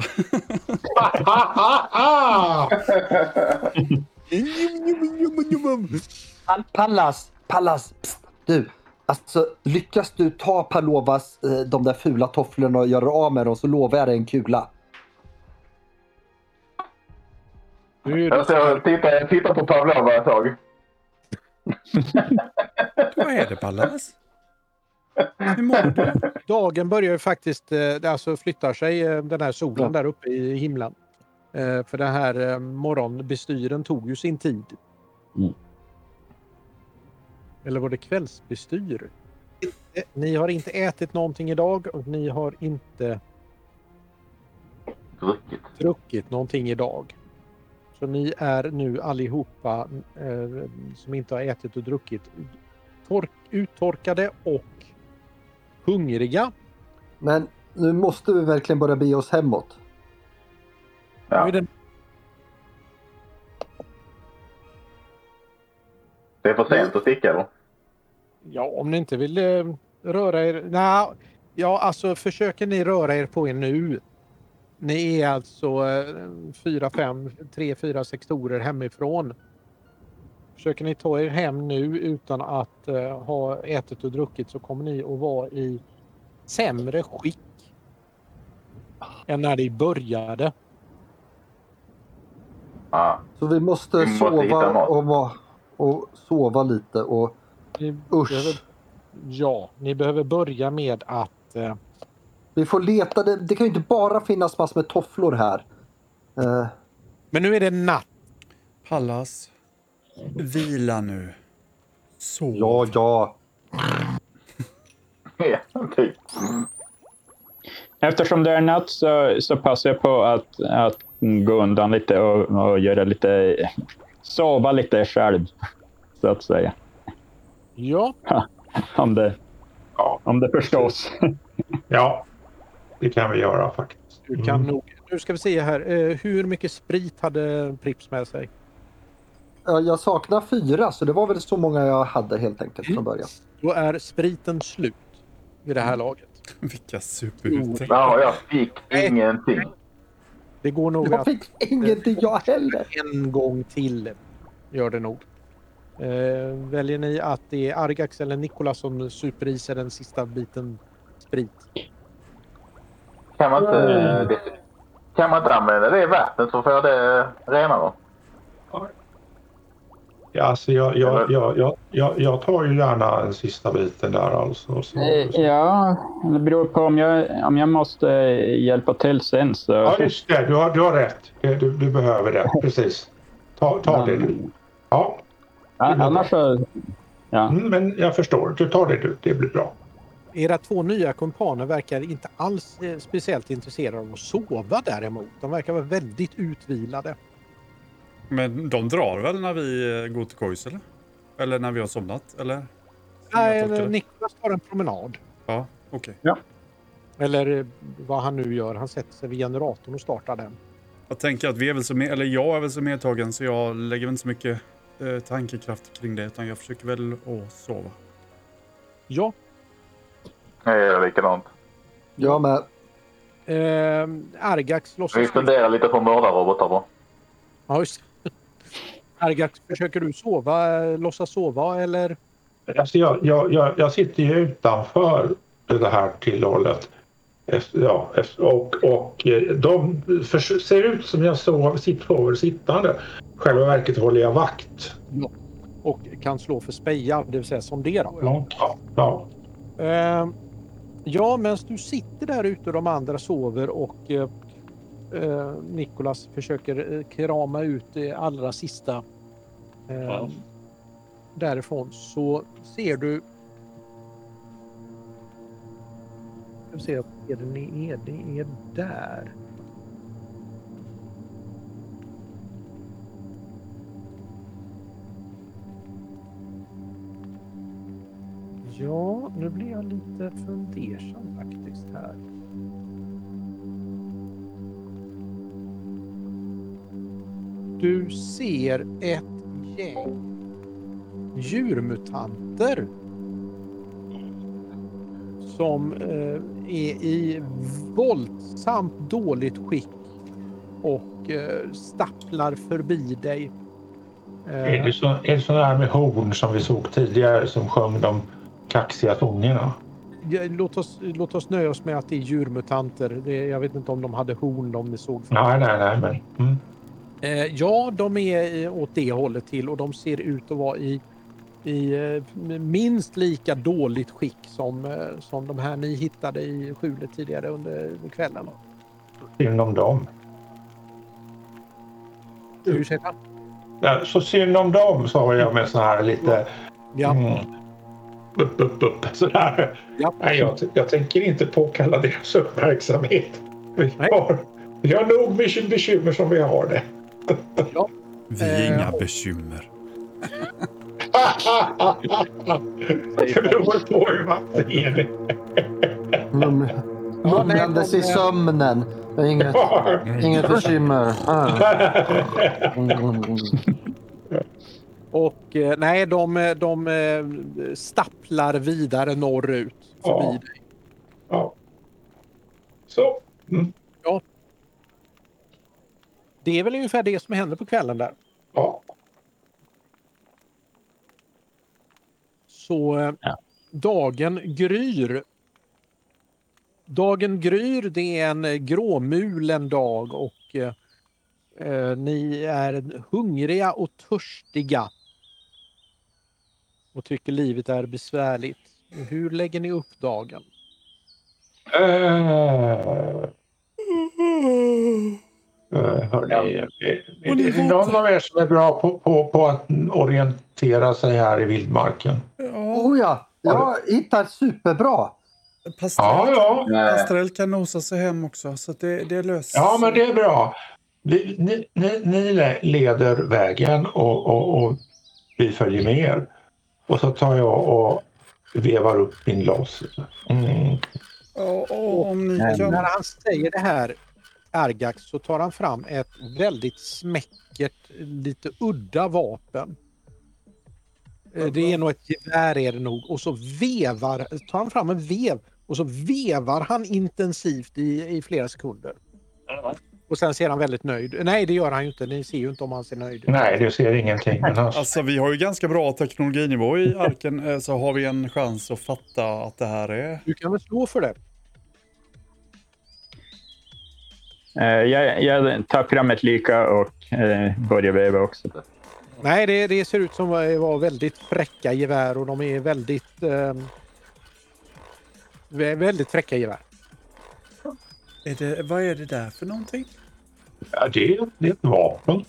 Pal- Pallas, Pallas, psst, du. Alltså lyckas du ta Palovas eh, de där fula tofflorna och göra av med dem så lovar jag dig en kula. Tittar, jag tittar på Pavlova ett tag. Vad är det Pallas? Hur mår du? Dagen börjar ju faktiskt, eh, det alltså flyttar sig eh, den här solen där uppe i himlen. Eh, för den här eh, morgonbestyren tog ju sin tid. Mm. Eller var det kvällsbestyr? Eh, Ni har inte ätit någonting idag och ni har inte Druckit. druckit någonting idag. Så ni är nu allihopa eh, som inte har ätit och druckit tork, uttorkade och hungriga. Men nu måste vi verkligen börja bege oss hemåt. Ja. är det Det är för sent att sticka eller? Ja, om ni inte vill eh, röra er. Nej, ja, alltså försöker ni röra er på er nu. Ni är alltså eh, fyra, fem, tre, fyra sektorer hemifrån. Försöker ni ta er hem nu utan att eh, ha ätit och druckit så kommer ni att vara i sämre skick än när ni började. Ja. Så vi måste, Vi måste hitta sova mat. och, va- och sova lite och Ni usch. behöver, ja, ni behöver börja med att eh, Vi får leta. Det, det kan ju inte bara finnas massor med tofflor här. Eh, Men nu är det natt. Pallas, vila nu. Sov. ja, ja. Typ. Eftersom det är natt så, så passar jag på att, att gå undan lite och, och göra lite... Sova lite själv, så att säga. Ja, Om det, Ja. om det förstås. Ja, det kan vi göra faktiskt. Du kan Mm. nog... Nu ska vi se här. Eh, hur mycket sprit hade Prips med sig? ja, jag saknar fyra så det var väl så många jag hade helt enkelt från början. Då är spriten slut vid det här laget. Vilka superutek. Ja, jag fick ingenting. Det går nog Jag att fick ingenting jag heller. en gång till. Gör det nog. Eh, väljer ni att det är Argax eller Nikola som super i sig den sista biten sprit? Kan man inte, det, kan man inte använda det i vattnet så får jag det renare. Ja, alltså jag, jag, jag, jag, jag, jag tar ju gärna den sista biten där alltså. Så, Eh, Ja, det beror på om jag, om jag måste hjälpa till sen. Så. Ja, just det. Du har, du har rätt. Du, du behöver det. Precis. Ta, ta det du. Ja, Ja, annars så... Ja. mm, men jag förstår. Du tar det du. Det blir bra. Era två nya kumpaner verkar inte alls eh, speciellt intresserade av att sova däremot. De verkar vara väldigt utvilade. Men de drar väl när vi eh, går till kojs eller? Eller när vi har somnat eller? Nej. Niklas tar en promenad. Ja, okej. Eller eh, vad han nu gör. Han sätter sig vid generatorn och startar den. Jag tänker att vi är väl så med, eller jag är väl så medtagen så jag lägger väl inte så mycket eh, tankekraft kring det utan jag försöker väl att sova. Ja, Jag gör likadant. Jag med. eh, Argax Vi låtsas... funderar lite på mördarrobotar va? Ja, just. Argax, försöker du sova, låtsas sova eller? Alltså jag, jag, jag, jag sitter ju utanför det här tillhållet. Efter, ja, efter, och, och eh, de för, ser ut som jag sover, sitter sittande. Själva verket håller jag vakt. Och kan slå för speja, det vill säga sondera. Långt. Ja, ja. Eh, ja, medan du sitter där ute och de andra sover och eh, eh, Nikolas försöker eh, krama ut det allra sista eh, Ja. därifrån så ser du ska ser att är det ni är, det är där. Ja, nu blir jag lite fundersam faktiskt här. Du ser ett gäng djurmutanter som eh, är i våldsamt dåligt skick och eh, stapplar förbi dig. Är det, så, är det sådana här med horn som vi såg tidigare som sjöng de kaxiga? Ja, Låt oss, låt oss nöja oss med att det är djurmutanter. Det, jag vet inte om de hade horn om ni såg. Nej, nej, nej. Men, mm. Eh, ja, de är eh, åt det hållet till och de ser ut att vara i, i eh, minst lika dåligt skick som, eh, som de här ni hittade i skjulet tidigare under kvällen. Synd om dem. Ursäkta? Ja, så synd om dem, sa jag med så här lite... Ja. Mm, upp, upp, upp. Sådär. ja. Nej, jag, jag tänker inte påkalla deras uppmärksamhet. Vi har, vi har nog med bekymmer som vi har det. Vi är Eh, inga bekymmer. det beror på hur man ser det. Mum- Mumlandes i sömnen. Inget, inget bekymmer. Och eh, nej, de, de eh, stapplar vidare norrut förbi Ja. dig. Ja. Så. Mm. Det är väl ungefär det som händer på kvällen där. Ja. Så eh, Ja. dagen gryr. Dagen gryr, det är en eh, gråmulen dag och eh, eh, ni är hungriga och törstiga. Och tycker livet är besvärligt. Hur lägger ni upp dagen? Uh, hörni, är, är det någon av er som är bra på, på, på att orientera sig här i vildmarken? Ja, Oh ja, jag hittar superbra. Pastrell, Ja, ja. Pastrell kan nosa sig hem också så det, det löser Ja, men det är bra. Vi, ni, ni, ni le- leder vägen och, och, och vi följer med er. Och så tar jag och vevar upp min laser. Mm. Ja, och om ni När kan... han säger det här, Ergax så tar han fram ett väldigt smäckert, lite udda vapen. Eh, Det är nog ett gevär är det nog och så vevar, tar han fram en vev och så vevar han intensivt i, i flera sekunder. Och sen ser han väldigt nöjd. Nej, det gör han ju inte. Ni ser ju inte om han ser nöjd ut. Nej, det ser ingenting. Men Alltså vi har ju ganska bra teknologinivå i arken eh, så har vi en chans att fatta att det här är... Du kan väl slå för det? Jag, jag tar fram ett lika och eh, börjar veva också. Nej, det, det ser ut som att vara väldigt fräcka gevär och de är väldigt... Eh, väldigt fräcka gevär. Är det vad är det där för någonting? ja, det, är- det är ett vapen.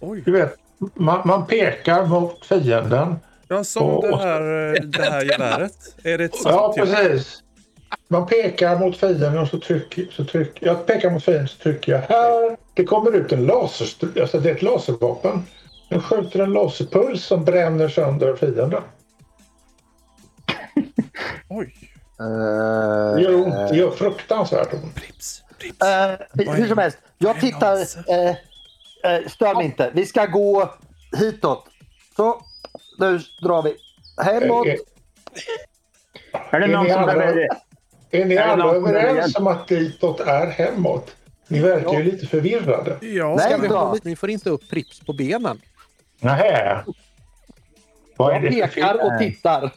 Oj. Du vet, man, man pekar mot fienden. Ja, som Och- det här, eh, det här geväret. Är det ett Ja, sånt? typ? precis. Man pekar mot fienden och så trycker, så trycker jag pekar mot fienden så trycker jag här. Det kommer ut en laser, alltså det är ett laservapen. Den skjuter en laserpuls som bränner sönder fienden. Oj. Det gör ont. Det gör fruktansvärt ont. Prips. Prips. Eh, hur som helst, jag tittar... Eh, eh, stör mig inte. Vi ska gå hitåt. Så, nu drar vi. Hemåt. Är, det Är någon som behöver... är ni alla överens om att ditåt är hemåt? Ni verkar ju lite förvirrade. Ja, Nej, Ska vi ni får inte upp Prips på benen. Nähä. Vad är, Jag det för pekar fel? och tittar.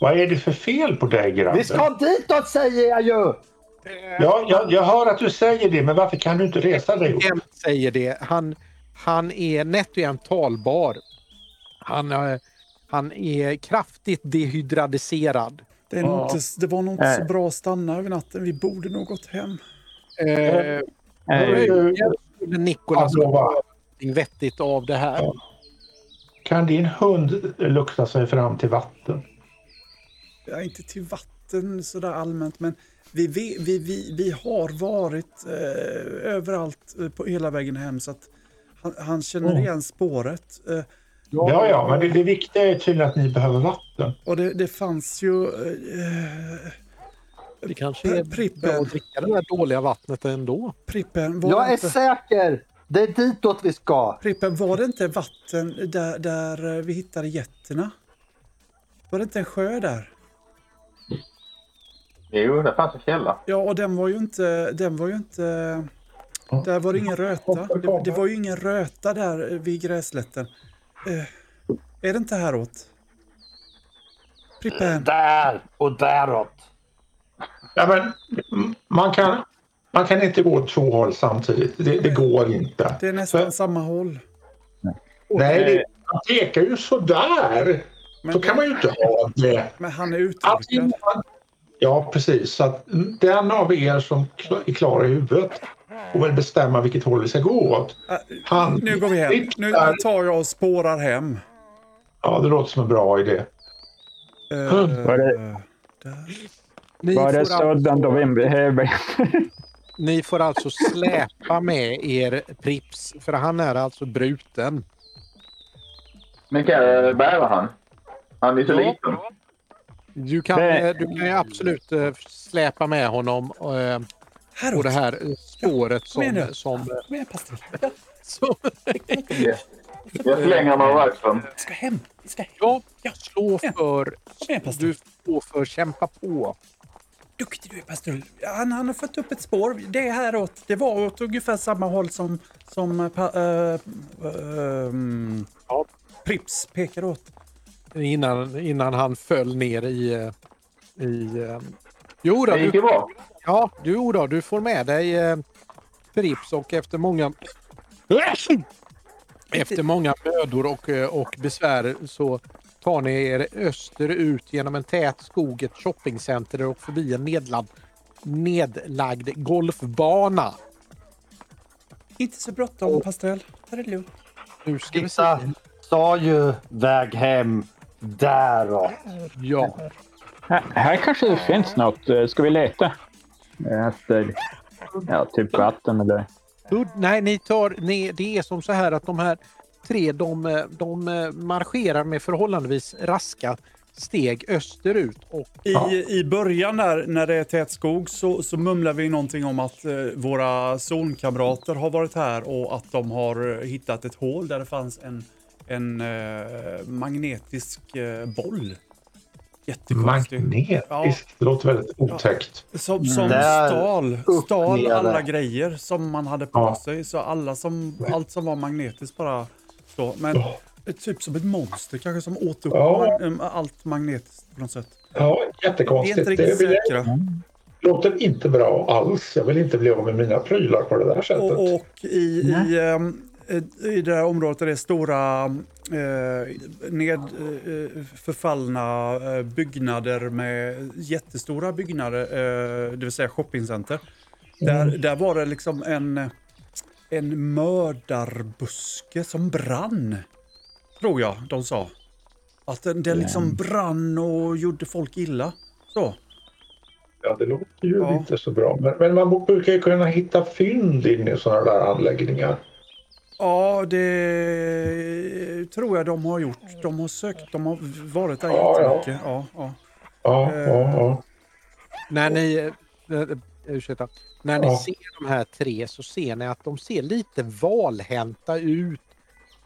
Vad är det för fel på dig grabben? Vi ska ditåt säger jag ju! Ja, jag, jag hör att du säger det, men varför kan du inte resa dig upp? Säger det? Han, han är nätt och jämnt talbar. Han, eh, han är kraftigt dehydradiserad. Det, är nog inte, det var nog inte så bra att stanna över natten. Vi borde nog gått hem. Eh, Eh, Nikolas någonting vettigt av det här. Ja. Kan din hund lukta sig fram till vatten? Ja, inte till vatten sådär allmänt, men vi, vi, vi, vi, vi har varit eh, överallt eh, på hela vägen hem så att han, han känner Mm. igen spåret. Eh, Ja, ja, men det, det viktiga är tydligen att ni behöver vatten. och det, det fanns ju... Eh, Det kanske är Prippen. bra att dricka det där dåliga vattnet ändå. Prippen, var, Jag är inte, säker! Det är ditåt vi ska. Prippen, var det inte vatten där, där eh, vi hittade getterna? Var det inte en sjö där? Jo, det fanns en källa. Ja, och den var ju inte... Den var ju inte där var det ingen röta. Det, det var ju ingen röta där eh, vid gräslätten. Eh, är det inte häråt? Prippen. Där och däråt. Ja, men, man, kan, man kan inte gå åt två håll samtidigt. Det, det går inte. Det är nästan För- samma håll. Nej, det, man pekar ju sådär. Men, Så kan man ju inte ha det. men han är Antingen uttorkad. man, ja, precis. Så att den av er som är klar i huvudet får väl bestämma vilket håll vi ska gå åt. Äh, Han, nu går vi hem. Nu tar jag och spårar hem. Ja, det låter som en bra idé. Eh, Var det- Var det får, sådan då alltså, vi behöver? ni får alltså släpa med er Prips, för han är alltså bruten. Men kan jag bära han? Han är så Ja. liten. Du kan, Det- eh, du kan ju absolut eh, släpa med honom eh, på det här spåret som... Kom igen nu. som, Kom igen Pastell. som Jag slänger honom över axeln. Vi ska hem. Vi ska hem. ja, Ja. slå för... Kom igen. Du får för kämpa på. Duktig du är Pastell. Han, han har fått upp ett spår. Det är häråt. Det var åt ungefär samma håll som, som pa, eh, eh, mm, Ja. Prips pekar åt. Innan, innan han föll ner i... i eh, jo då, Det gick du, ju bra. ja, du, då, du får med dig eh, Prips och efter många... Efter många mödor och, eh, och besvär så tar ni er österut genom en tät skog, ett shoppingcenter och förbi en nedlagd, nedlagd golfbana. Inte så bråttom Pastell. Ta det lugnt. Nu ska vi se. Titta, sa ju väg hem. Däråt. Ja, Här, här kanske det finns något. Eh, Ska vi leta? Efter ja, typ vatten eller... Nej, ni tar, ni, det är som så här att de här tre de, de marscherar med förhållandevis raska steg österut. Och I. I början där, när det är tät skog, så, så mumlar vi någonting om att eh, våra zonkamrater har varit här och att de har eh, hittat ett hål där det fanns en, en eh, magnetisk eh, boll. Jättekonstig. Magnetiskt. Det låter väldigt otäckt. Som, som Där, stal, upp, stal nere. alla grejer som man hade på Ja. sig. Så alla som, allt som var magnetiskt bara så. Men Ja. typ som ett monster kanske som åt upp Ja. mag- allt magnetiskt på något sätt. Ja, Vi är jättekonstigt. inte Det riktigt säkra. låter inte bra alls. Jag vill inte bli av med mina prylar på det där sättet. Och, och i, i, i det här området är det stora eh, ned, eh, förfallna eh, byggnader med jättestora byggnader, eh, det vill säga shoppingcenter. Där, där var det liksom en, en mördarbuske som brann. Tror jag de sa. Att den, den liksom brann och gjorde folk illa. Så. Ja, det låter ju Ja. inte så bra. Men, men man brukar ju kunna hitta fynd inne i sådana där anläggningar. Ja, det tror jag de har gjort. De har sökt, de har varit där Ja, ja. jättemycket. Ja, ja. Ja, Eh. ja, ja. när ni, äh, äh, ursäkta, när ni Ja. ser de här tre så ser ni att de ser lite valhänta ut.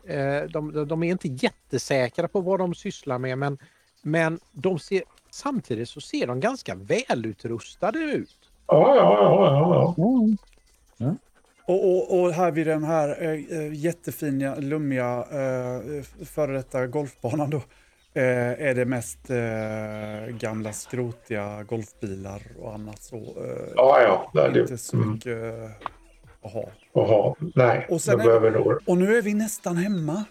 Eh, de, de- de är inte jättesäkra på vad de sysslar med men, men de ser, samtidigt så ser de ganska välutrustade ut. Ja, ja, ja, ja, ja. Och, och, och här vid den här eh, jättefina, lummiga eh, före detta golfbanan då. Eh, är det mest eh, gamla skrotiga golfbilar och annat så. Eh, Ja, ja. Är inte det. så Mm. mycket eh, att ha. Jaha, nej. Och sen är- nog... Och nu är vi nästan hemma.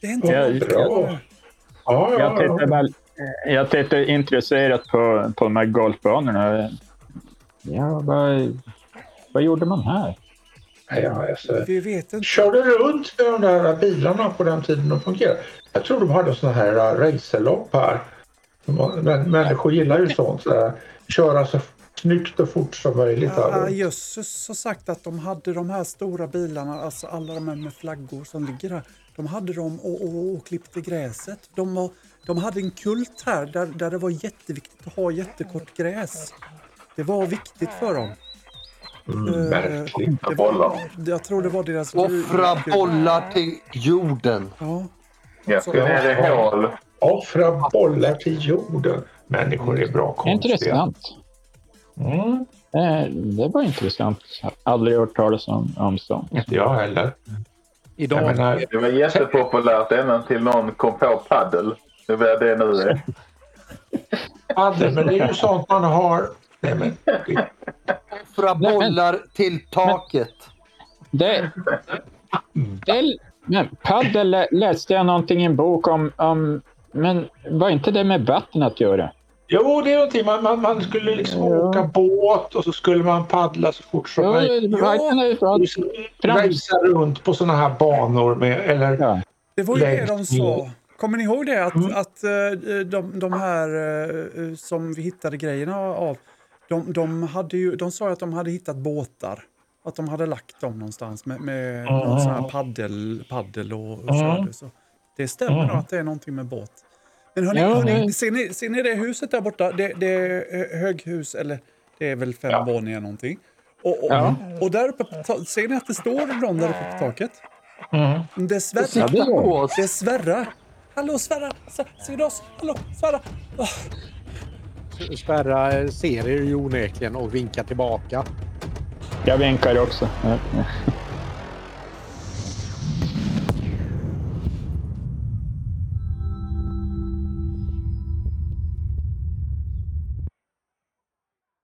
Det är inte Ja, bra. kvar. Ja, Jag ja, tittar, ja. väl, jag tittar intresserat på, på de här golfbanorna. Ja, vad, vad gjorde man här? Ja, alltså. Vi vet inte. Körde runt med de där bilarna på den tiden de fungerade. Jag tror de hade sådana här äh, racerlopp här. Men människor gillar ju sånt. Så där. Köra så snyggt och fort som möjligt. Ja, Här. Jösses har sagt att de hade de här stora bilarna, alltså alla de här med flaggor som ligger där. De hade dem och, och, och klippte gräset. De, var, de hade en kult här där, där det var jätteviktigt att ha jättekort gräs. Det var viktigt för dem. Mm, Eh, märkligt. Det var, jag tror det var deras... Offra bollar till jorden. Ja. Jag ska ner i hål. Offra bollar till jorden. Människor är bra konstiga. Intressant. Mm, Eh, Det var intressant. Aldrig hört talas om, om sånt. inte jag heller. Idag, Jag menar, Det var jättepopulärt ända till någon kom på paddel. Det vad det nu är. paddel, men det är ju sånt man har... Nej, men, Offra bollar till taket. Det, det, men paddel lä- läste jag någonting i en bok om, om, men var inte det med vatten att göra? jo, det är någonting. Man, man, man skulle liksom Ja. åka båt och så skulle man paddla så fort som möjligt. så Racea runt på sådana här banor med... Eller, Ja. Det var ju det de sa. Kommer ni ihåg det? Att, Mm. att eh, de, de här eh, som vi hittade grejerna av, de, de, hade ju, de sa ju att de hade hittat båtar. Att de hade lagt dem någonstans med, med någon sån här paddel, paddel och, och Mm. körde. Så det stämmer Mm. nog att det är någonting med båt. Men hörni, Ja, hörni ser, ni, ser ni det huset där borta? Det, det är eh, höghus, eller det är väl fem Ja. våningar någonting. Och, och, Ja. och där uppe, på ta- ser ni att det står någon där uppe på taket? mm. Det. Sikta det Sverre. Hallå Sverre! S- Ser du oss? Hallå Sverre! Ah, Sverra eh, ser er ju onekligen och vinkar tillbaka. Jag vinkar också.